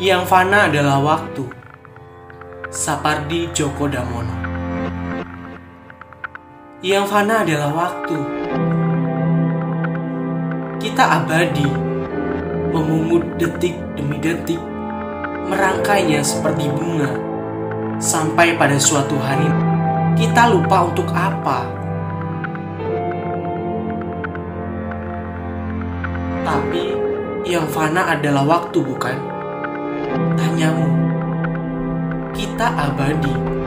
Yang fana adalah waktu. Sapardi Djoko Damono. Yang fana adalah waktu. Kita abadi, memungut detik demi detik, merangkainya seperti bunga, sampai pada suatu hari kita lupa untuk apa. Tapi yang fana adalah waktu, bukan? Tanyamu, kita abadi